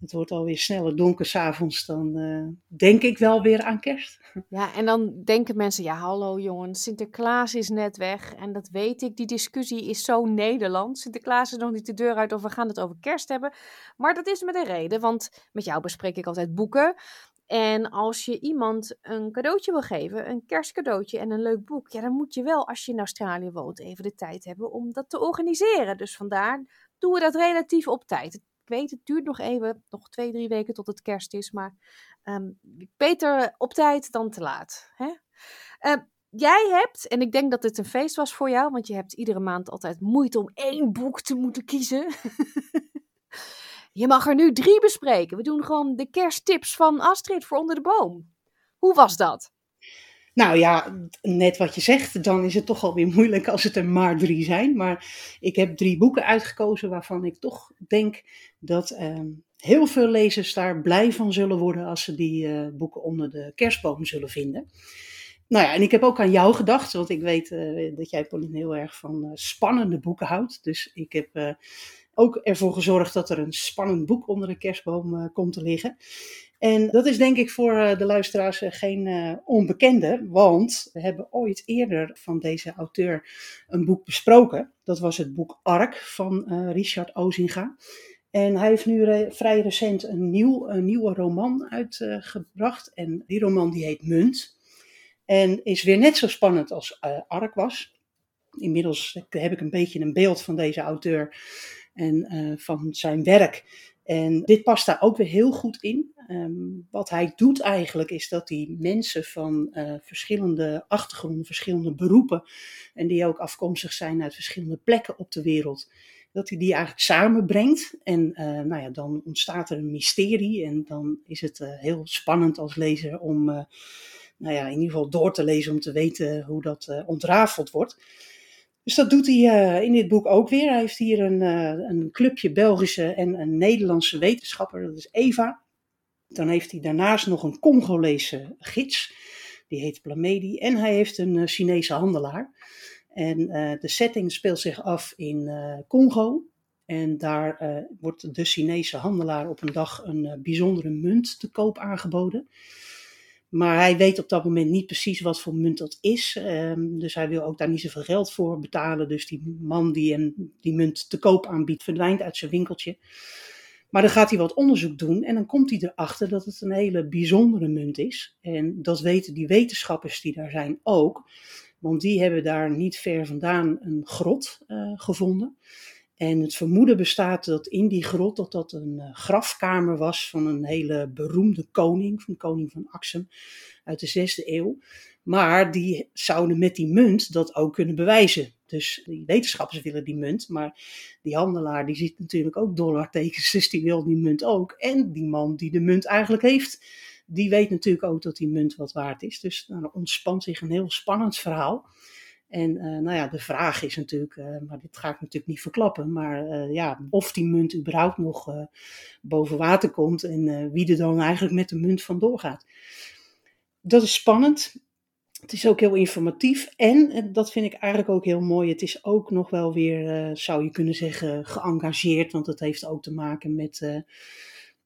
het wordt alweer sneller donker s'avonds, dan eh, denk ik wel weer aan kerst. Ja, en dan denken mensen, ja hallo jongens, Sinterklaas is net weg. En dat weet ik, die discussie is zo Nederland. Sinterklaas is nog niet de deur uit of we gaan het over kerst hebben. Maar dat is met een reden, want met jou bespreek ik altijd boeken. En als je iemand een cadeautje wil geven, een kerstcadeautje en een leuk boek, ja, dan moet je wel, als je in Australië woont, even de tijd hebben om dat te organiseren. Dus vandaar doen we dat relatief op tijd. Ik weet, het duurt nog even, nog twee, drie weken tot het kerst is, maar ehm, beter op tijd dan te laat. Hè? Eh, jij hebt, en ik denk dat dit een feest was voor jou, want je hebt iedere maand altijd moeite om één boek te moeten kiezen. je mag er nu drie bespreken. We doen gewoon de kersttips van Astrid voor onder de boom. Hoe was dat? Nou ja, net wat je zegt, dan is het toch alweer moeilijk als het er maar drie zijn. Maar ik heb drie boeken uitgekozen waarvan ik toch denk dat ehm, heel veel lezers daar blij van zullen worden als ze die eh, boeken onder de kerstboom zullen vinden. Nou ja, en ik heb ook aan jou gedacht, want ik weet eh, dat jij, Pauline, heel erg van eh, spannende boeken houdt. Dus ik heb ook ervoor gezorgd dat er een spannend boek onder de kerstboom komt te liggen. En dat is denk ik voor de luisteraars geen onbekende, want we hebben ooit eerder van deze auteur een boek besproken. Dat was het boek Ark van Richard Ozinga. En hij heeft nu vrij recent een, nieuw, een nieuwe roman uitgebracht. en die roman die heet Munt. En is weer net zo spannend als eh, Ark was. Inmiddels heb ik een beetje een beeld van deze auteur en eh, van zijn werk. En dit past daar ook weer heel goed in. Ehm, wat hij doet eigenlijk is dat hij mensen van eh, verschillende achtergronden, verschillende beroepen, en die ook afkomstig zijn uit verschillende plekken op de wereld, dat hij die eigenlijk samenbrengt. En eh, nou ja, dan ontstaat er een mysterie en dan is het eh, heel spannend als lezer om eh, nou ja, in ieder geval door te lezen om te weten hoe dat ontrafeld wordt. Dus dat doet hij in dit boek ook weer. Hij heeft hier een, een clubje Belgische en een Nederlandse wetenschapper, dat is Eva. Dan heeft hij daarnaast nog een Congolese gids, die heet Plamedi. En hij heeft een Chinese handelaar. En eh, de setting speelt zich af in eh, Congo. En daar eh, wordt de Chinese handelaar op een dag een bijzondere munt te koop aangeboden. Maar hij weet op dat moment niet precies wat voor munt dat is. Ehm, dus hij wil ook daar niet zoveel geld voor betalen. Dus die man die hem die munt te koop aanbiedt, verdwijnt uit zijn winkeltje. Maar dan gaat hij wat onderzoek doen en dan komt hij erachter dat het een hele bijzondere munt is. En dat weten die wetenschappers die daar zijn ook. Want die hebben daar niet ver vandaan een grot eh, gevonden. En het vermoeden bestaat dat in die grot dat dat een eh, grafkamer was van een hele beroemde koning, van koning van Axum uit de zesde eeuw. Maar die zouden met die munt dat ook kunnen bewijzen. Dus die wetenschappers willen die munt, maar die handelaar die ziet natuurlijk ook dollartekens, dus die wil die munt ook. En die man die de munt eigenlijk heeft, die weet natuurlijk ook dat die munt wat waard is. Dus nou, ontspant zich een heel spannend verhaal. En eh, nou ja, de vraag is natuurlijk, eh, maar dit ga ik natuurlijk niet verklappen, maar eh, ja, of die munt überhaupt nog boven water komt en wie er dan eigenlijk met de munt vandoor gaat. Dat is spannend. Het is ook heel informatief en dat vind ik eigenlijk ook heel mooi. Het is ook nog wel weer, zou je kunnen zeggen, geëngageerd, want het heeft ook te maken met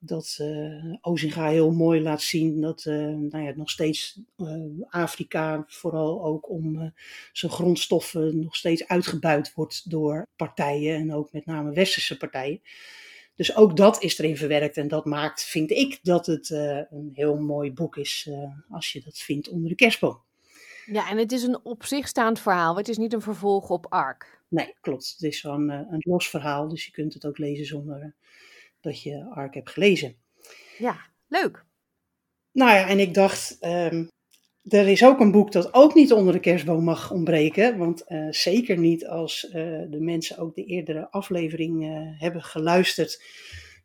dat eh Ozinga heel mooi laat zien dat eh, nou ja, nog steeds eh, Afrika, vooral ook om zijn grondstoffen, nog steeds uitgebuit wordt door partijen en ook met name westerse partijen. Dus ook dat is erin verwerkt en dat maakt, vind ik, dat het een heel mooi boek is als je dat vindt onder de kerstboom. Ja, en het is een op zich staand verhaal. Het is niet een vervolg op Ark. Nee, klopt. Het is eh, een los verhaal, dus je kunt het ook lezen zonder dat je Ark hebt gelezen. Ja, leuk. Nou ja, en ik dacht, ehm, er is ook een boek dat ook niet onder de kerstboom mag ontbreken. Want eh, zeker niet als eh, de mensen ook de eerdere aflevering eh, hebben geluisterd.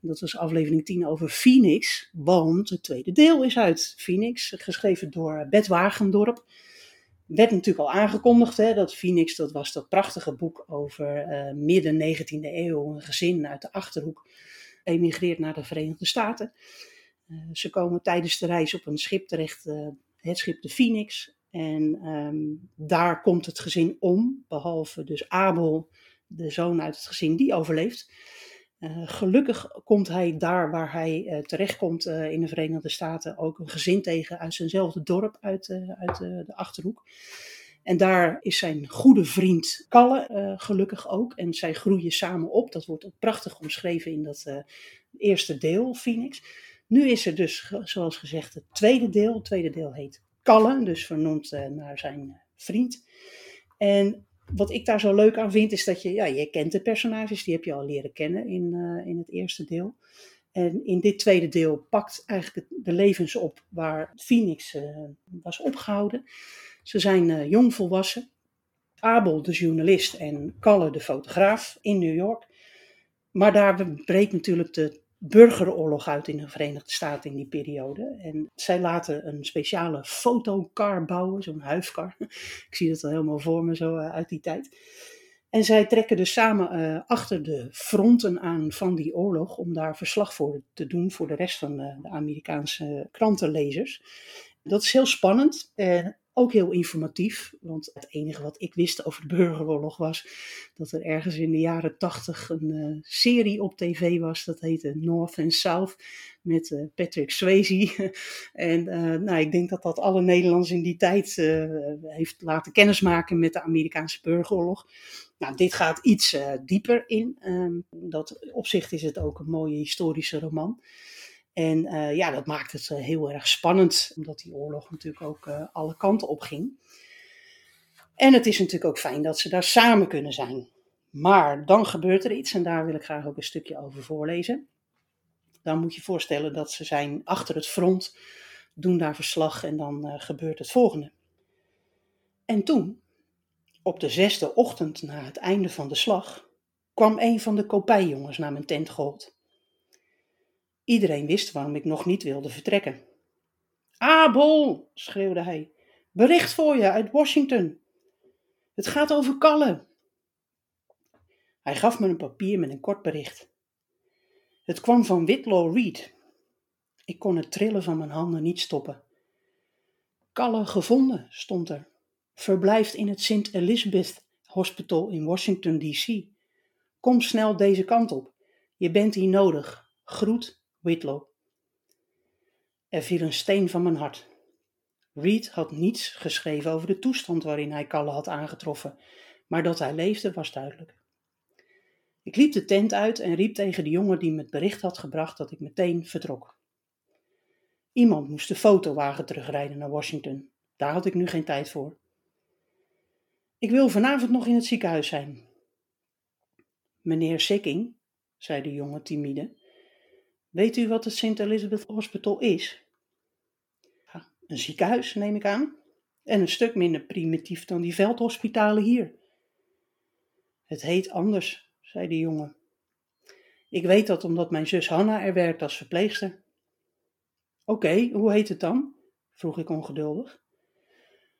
Dat was aflevering 10 over Phoenix. Want het tweede deel is uit Phoenix, geschreven door Bert Wagendorp. Werd natuurlijk al aangekondigd, hè, dat Phoenix, dat was dat prachtige boek over midden 19e eeuw. Een gezin uit de Achterhoek emigreert naar de Verenigde Staten. ze komen tijdens de reis op een schip terecht het schip de Phoenix. En ehm, daar komt het gezin om, behalve dus Abel, de zoon uit het gezin, die overleeft. Uh, gelukkig komt hij daar waar hij uh, terechtkomt in de Verenigde Staten ook een gezin tegen uit zijnzelfde dorp, uit, uit de Achterhoek. En daar is zijn goede vriend Kalle gelukkig ook. En zij groeien samen op. Dat wordt ook prachtig omschreven in dat eerste deel, Phoenix. Nu is er dus, zoals gezegd, het tweede deel. Het tweede deel heet Kalle, dus vernoemd uh, naar zijn eh, vriend. En wat ik daar zo leuk aan vind, is dat je, ja, je kent de personages, die heb je al leren kennen in, in het eerste deel. En in dit tweede deel pakt eigenlijk de levens op waar Phoenix was opgehouden. Ze zijn jong volwassen. Abel, de journalist, en Kalle, de fotograaf, in New York. Maar daar breekt natuurlijk de burgeroorlog uit in de Verenigde Staten in die periode. En zij laten een speciale fotokar bouwen, zo'n huifkar. Ik zie dat al helemaal voor me zo eh, uit die tijd. En zij trekken dus samen uh, achter de fronten aan van die oorlog om daar verslag voor te doen voor de rest van de, de Amerikaanse krantenlezers. Dat is heel spannend. En ook heel informatief, want het enige wat ik wist over de burgeroorlog was dat er ergens in de jaren tachtig een uh, serie op tv was. Dat heette North and South met uh, Patrick Swayze. en uh, nou, ik denk dat dat alle Nederlanders in die tijd heeft laten kennismaken met de Amerikaanse burgeroorlog. Nou, dit gaat iets dieper in. Um, dat opzicht is het ook een mooie historische roman. En uh, ja, dat maakt het uh, heel erg spannend, omdat die oorlog natuurlijk ook uh, alle kanten op ging. En het is natuurlijk ook fijn dat ze daar samen kunnen zijn. Maar dan gebeurt er iets, en daar wil ik graag ook een stukje over voorlezen. Dan moet je voorstellen dat ze zijn achter het front, doen daar verslag en dan gebeurt het volgende. En toen, op de zesde ochtend na het einde van de slag, kwam een van de kopijjongens naar mijn tent gehold. Iedereen wist waarom ik nog niet wilde vertrekken. Abel, schreeuwde hij, bericht voor je uit Washington. Het gaat over Kalle. Hij gaf me een papier met een kort bericht. Het kwam van Whitlaw Reed. Ik kon het trillen van mijn handen niet stoppen. Kalle gevonden, stond er. Verblijft in het St. Elizabeth Hospital in Washington, D.C. Kom snel deze kant op. Je bent hier nodig. Groet Er viel een steen van mijn hart. Reed had niets geschreven over de toestand waarin hij Kalle had aangetroffen, maar dat hij leefde was duidelijk. Ik liep de tent uit en riep tegen de jongen die me het bericht had gebracht dat ik meteen vertrok. Iemand moest de fotowagen terugrijden naar Washington. Daar had ik nu geen tijd voor. Ik wil vanavond nog in het ziekenhuis zijn. Meneer Sikking, zei de jongen timide, Weet u wat het St. Elizabeth Hospital is? Een ziekenhuis, neem ik aan. En een stuk minder primitief dan die veldhospitalen hier. Het heet anders, zei de jongen. Ik weet dat omdat mijn zus Hanna er werkt als verpleegster. Oké, hoe heet het dan? vroeg ik ongeduldig.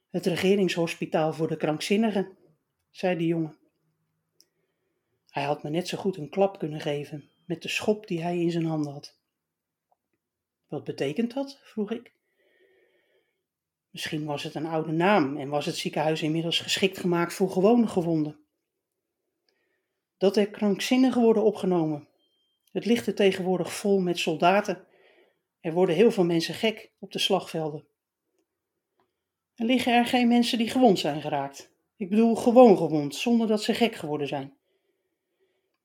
Het regeringshospitaal voor de krankzinnigen, zei de jongen. Hij had me net zo goed een klap kunnen geven, met de schop die hij in zijn handen had. Wat betekent dat? vroeg ik. Misschien was het een oude naam en was het ziekenhuis inmiddels geschikt gemaakt voor gewone gewonden. Dat er krankzinnigen worden opgenomen. Het ligt er tegenwoordig vol met soldaten. Er worden heel veel mensen gek op de slagvelden. Er liggen er geen mensen die gewond zijn geraakt. Ik bedoel gewoon gewond, zonder dat ze gek geworden zijn.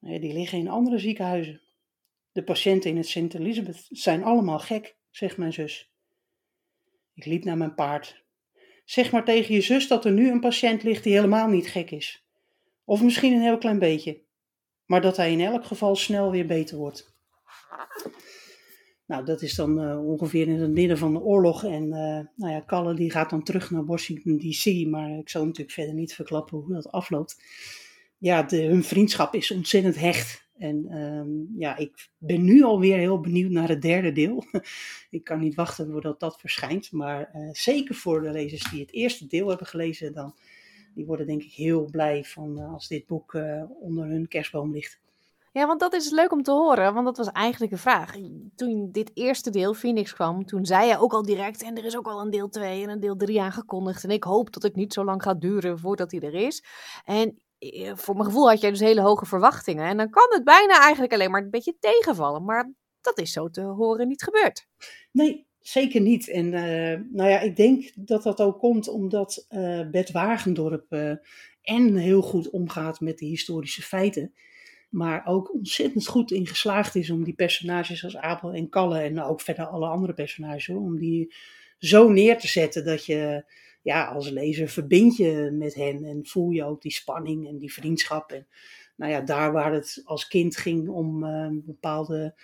Die liggen in andere ziekenhuizen. De patiënten in het Sint Elisabeth zijn allemaal gek, zegt mijn zus. Ik liep naar mijn paard. Zeg maar tegen je zus dat er nu een patiënt ligt die helemaal niet gek is. Of misschien een heel klein beetje. Maar dat hij in elk geval snel weer beter wordt. Nou, dat is dan uh, ongeveer in het midden van de oorlog. En uh, nou ja, Kalle die gaat dan terug naar Washington DC. Maar ik zal natuurlijk verder niet verklappen hoe dat afloopt. Ja, de, hun vriendschap is ontzettend hecht. En um, ja, ik ben nu alweer heel benieuwd naar het derde deel. ik kan niet wachten voordat dat verschijnt. Maar uh, zeker voor de lezers die het eerste deel hebben gelezen, dan, die worden denk ik heel blij van als dit boek onder hun kerstboom ligt. Ja, want dat is leuk om te horen, want dat was eigenlijk de vraag. Toen dit eerste deel, Phoenix, kwam, toen zei je ook al direct, en er is ook al een deel 2 en een deel 3 aangekondigd. En ik hoop dat het niet zo lang gaat duren voordat hij er is. En eh, voor mijn gevoel had jij dus hele hoge verwachtingen. En dan kan het bijna eigenlijk alleen maar een beetje tegenvallen. Maar dat is zo te horen niet gebeurd. Nee, zeker niet. En uh, nou ja, ik denk dat dat ook komt omdat uh, Bert Wagendorp en heel goed omgaat met de historische feiten maar ook ontzettend goed in geslaagd is om die personages als Abel en Kalle en ook verder alle andere personages, om die zo neer te zetten dat je ja, als lezer verbind je met hen en voel je ook die spanning en die vriendschap. En nou ja, daar waar het als kind ging om uh, een bepaalde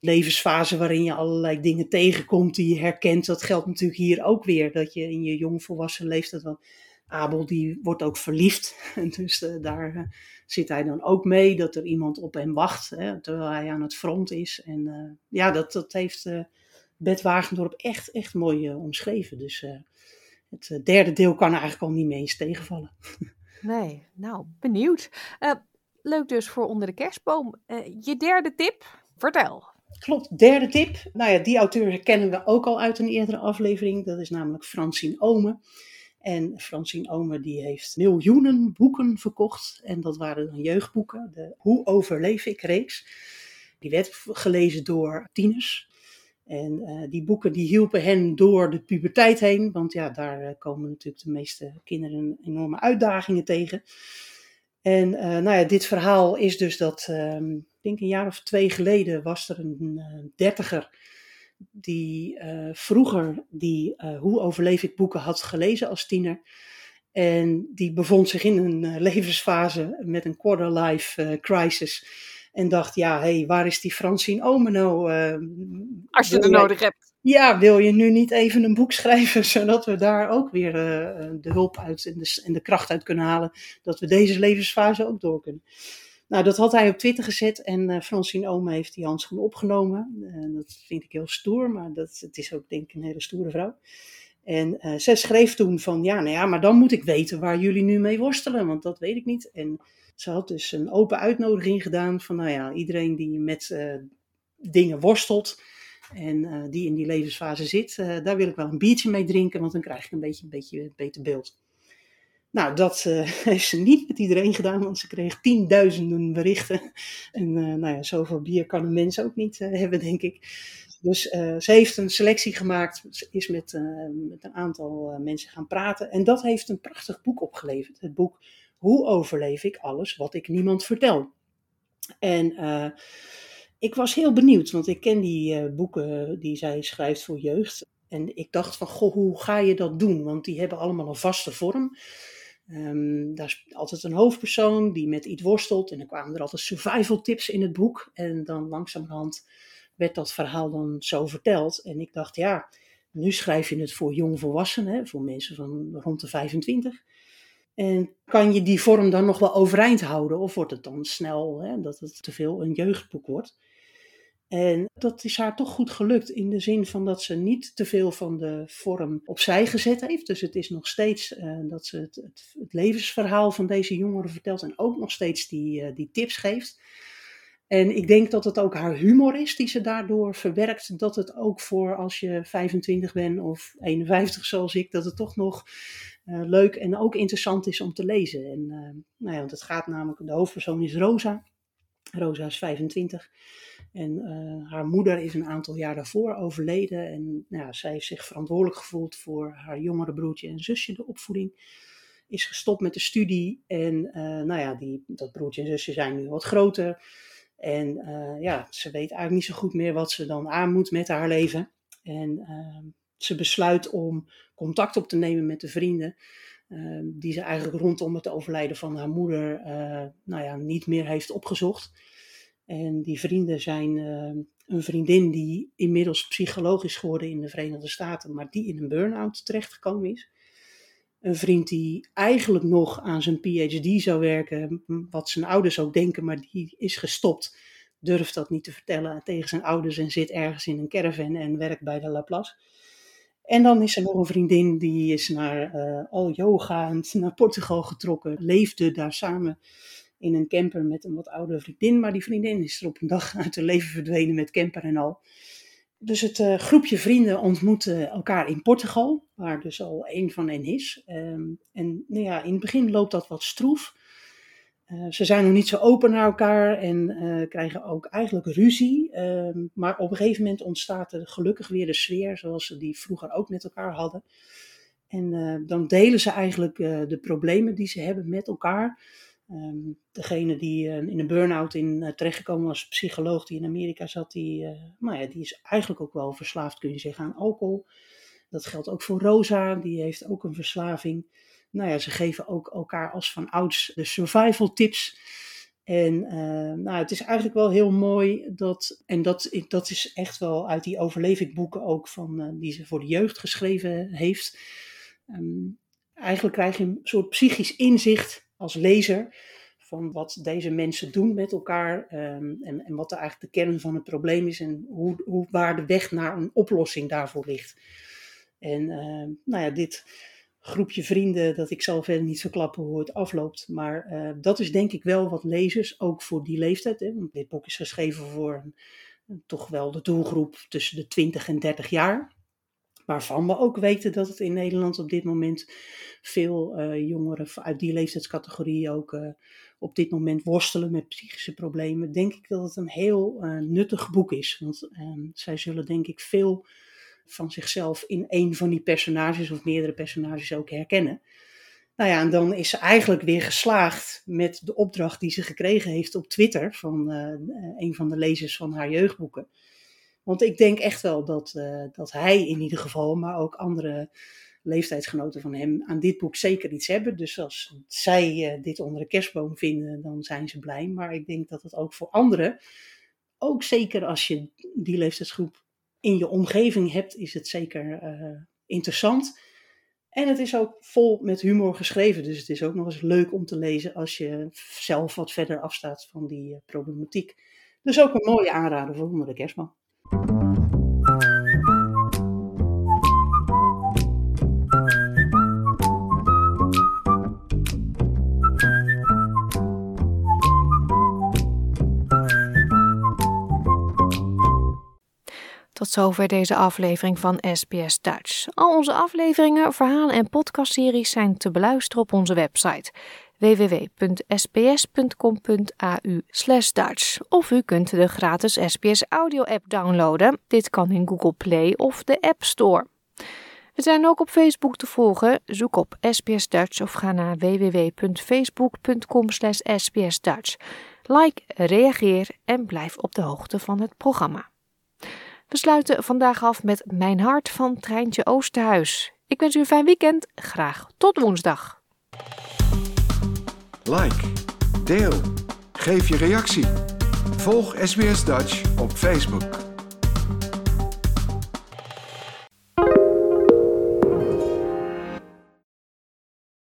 levensfase waarin je allerlei dingen tegenkomt die je herkent, dat geldt natuurlijk hier ook weer. Dat je in je jongvolwassen leeftijd wel Abel die wordt ook verliefd. En dus uh, daar uh, zit hij dan ook mee dat er iemand op hem wacht hè, terwijl hij aan het front is. En ja, dat, dat heeft Bert Wagendorp echt, echt mooi omschreven. Dus het derde deel kan eigenlijk al niet mee eens tegenvallen. Nee, nou, benieuwd. leuk dus voor onder de kerstboom. je derde tip, vertel. Klopt, derde tip. Nou ja, die auteur kennen we ook al uit een eerdere aflevering. Dat is namelijk Francine Omen. En Francine Omer die heeft miljoenen boeken verkocht. En dat waren dan jeugdboeken. De Hoe overleef ik reeks. Die werd gelezen door tieners. En uh, die boeken die hielpen hen door de puberteit heen. Want ja, daar uh, komen natuurlijk de meeste kinderen enorme uitdagingen tegen. En uh, nou ja, dit verhaal is dus dat, ehm, ik denk een jaar of twee geleden was er een dertiger die vroeger die Hoe overleef ik boeken had gelezen als tiener. En die bevond zich in een levensfase met een quarter life crisis. En dacht, ja, hé, hey, waar is die Francine Omeno? als je er nodig hebt. Ja, wil je nu niet even een boek schrijven, zodat we daar ook weer de hulp uit en de, en de kracht uit kunnen halen, dat we deze levensfase ook door kunnen. Nou, dat had hij op Twitter gezet en uh, Francine Ome heeft die handschoen opgenomen. Uh, dat vind ik heel stoer, maar dat, het is ook denk ik een hele stoere vrouw. En uh, zij schreef toen van, ja, nou ja, maar dan moet ik weten waar jullie nu mee worstelen, want dat weet ik niet. En ze had dus een open uitnodiging gedaan van, nou ja, iedereen die met dingen worstelt en die in die levensfase zit, daar wil ik wel een biertje mee drinken, want dan krijg ik een beetje een beetje beter beeld. Nou, dat heeft ze niet met iedereen gedaan, want ze kreeg tienduizenden berichten. En nou ja, zoveel bier kan een mens ook niet hebben, denk ik. Dus ze heeft een selectie gemaakt, ze is met, met een aantal mensen gaan praten. En dat heeft een prachtig boek opgeleverd. Het boek Hoe overleef ik alles wat ik niemand vertel? En ik was heel benieuwd, want ik ken die boeken die zij schrijft voor jeugd. En ik dacht van, goh, hoe ga je dat doen? Want die hebben allemaal een vaste vorm. Um, daar is altijd een hoofdpersoon die met iets worstelt. En dan kwamen er altijd survival tips in het boek. En dan langzamerhand werd dat verhaal dan zo verteld. En ik dacht, ja, nu schrijf je het voor jongvolwassenen, voor mensen van rond de 25. En kan je die vorm dan nog wel overeind houden? Of wordt het dan snel hè, dat het te veel een jeugdboek wordt? En dat is haar toch goed gelukt in de zin van dat ze niet te veel van de vorm opzij gezet heeft. Dus het is nog steeds uh, dat ze het, het, levensverhaal van deze jongeren vertelt en ook nog steeds die, uh, die tips geeft. En ik denk dat het ook haar humor is die ze daardoor verwerkt. Dat het ook voor als je 25 bent of 51 zoals ik, dat het toch nog leuk en ook interessant is om te lezen. En nou ja, want het gaat namelijk, de hoofdpersoon is Rosa. Rosa is 25. En uh, haar moeder is een aantal jaar daarvoor overleden. En nou ja, zij heeft zich verantwoordelijk gevoeld voor haar jongere broertje en zusje, de opvoeding. Is gestopt met de studie. En nou ja, die, dat broertje en zusje zijn nu wat groter. En ja, ze weet eigenlijk niet zo goed meer wat ze dan aan moet met haar leven. En ehm, ze besluit om contact op te nemen met de vrienden. Ehm, die ze eigenlijk rondom het overlijden van haar moeder nou ja, niet meer heeft opgezocht. En die vrienden zijn uh, een vriendin die inmiddels psycholoog is geworden in de Verenigde Staten, maar die in een burn-out terechtgekomen is. Een vriend die eigenlijk nog aan zijn PhD zou werken, wat zijn ouders ook denken, maar die is gestopt. Durft dat niet te vertellen tegen zijn ouders en zit ergens in een caravan en werkt bij de Laplace. En dan is er nog een vriendin die is naar uh, al yoga naar Portugal getrokken, leefde daar samen in een camper met een wat oudere vriendin. Maar die vriendin is er op een dag uit haar leven verdwenen met camper en al. Dus het uh, groepje vrienden ontmoette elkaar in Portugal, waar dus al één van hen is. Um, en nou ja, in het begin loopt dat wat stroef. Uh, ze zijn nog niet zo open naar elkaar en uh, krijgen ook eigenlijk ruzie. Uh, maar op een gegeven moment ontstaat er gelukkig weer de sfeer zoals ze die vroeger ook met elkaar hadden. En dan delen ze eigenlijk de problemen die ze hebben met elkaar. Um, degene die in een burn-out in terechtgekomen was, psycholoog die in Amerika zat, die, nou ja, die is eigenlijk ook wel verslaafd, kun je zeggen, aan alcohol. Dat geldt ook voor Rosa, die heeft ook een verslaving nou ja, ze geven ook elkaar als van ouds de survival tips. En uh, nou, het is eigenlijk wel heel mooi dat, en dat, dat is echt wel uit die overlevingboeken ook van, uh, die ze voor de jeugd geschreven heeft. Um, eigenlijk krijg je een soort psychisch inzicht als lezer van wat deze mensen doen met elkaar um, en, en wat er eigenlijk de kern van het probleem is en hoe, hoe, waar de weg naar een oplossing daarvoor ligt. En uh, nou ja, dit groepje vrienden, dat ik zal verder niet verklappen hoe het afloopt. Maar uh, dat is denk ik wel wat lezers, ook voor die leeftijd. Hè, want dit boek is geschreven voor een, toch wel de doelgroep tussen de 20 en 30 jaar. Waarvan we ook weten dat het in Nederland op dit moment veel uh, jongeren uit die leeftijdscategorie ook uh, op dit moment worstelen met psychische problemen. Denk ik dat het een heel nuttig boek is. Want ehm, zij zullen denk ik veel van zichzelf in een van die personages of meerdere personages ook herkennen. Nou ja, en dan is ze eigenlijk weer geslaagd met de opdracht die ze gekregen heeft op Twitter van uh, een van de lezers van haar jeugdboeken. Want ik denk echt wel dat, uh, dat hij in ieder geval, maar ook andere leeftijdsgenoten van hem, aan dit boek zeker iets hebben. Dus als zij dit onder de kerstboom vinden, dan zijn ze blij. Maar ik denk dat het ook voor anderen, ook zeker als je die leeftijdsgroep in je omgeving hebt, is het zeker uh, interessant. En het is ook vol met humor geschreven. Dus het is ook nog eens leuk om te lezen als je zelf wat verder afstaat van die uh, problematiek. Dus ook een mooie aanrader voor onder de kerstman. Tot zover deze aflevering van SBS Dutch. Al onze afleveringen, verhalen en podcastseries zijn te beluisteren op onze website www.sbs.com.au Dutch. Of u kunt de gratis SBS audio app downloaden. Dit kan in Google Play of de App Store. We zijn ook op Facebook te volgen. Zoek op SBS Dutch of ga naar www.facebook.com sbsdutch. Like, reageer en blijf op de hoogte van het programma. We sluiten vandaag af met Mijn Hart van Treintje Oosterhuis. Ik wens u een fijn weekend. Graag tot woensdag. Like, deel, geef je reactie. Volg SBS Dutch op Facebook.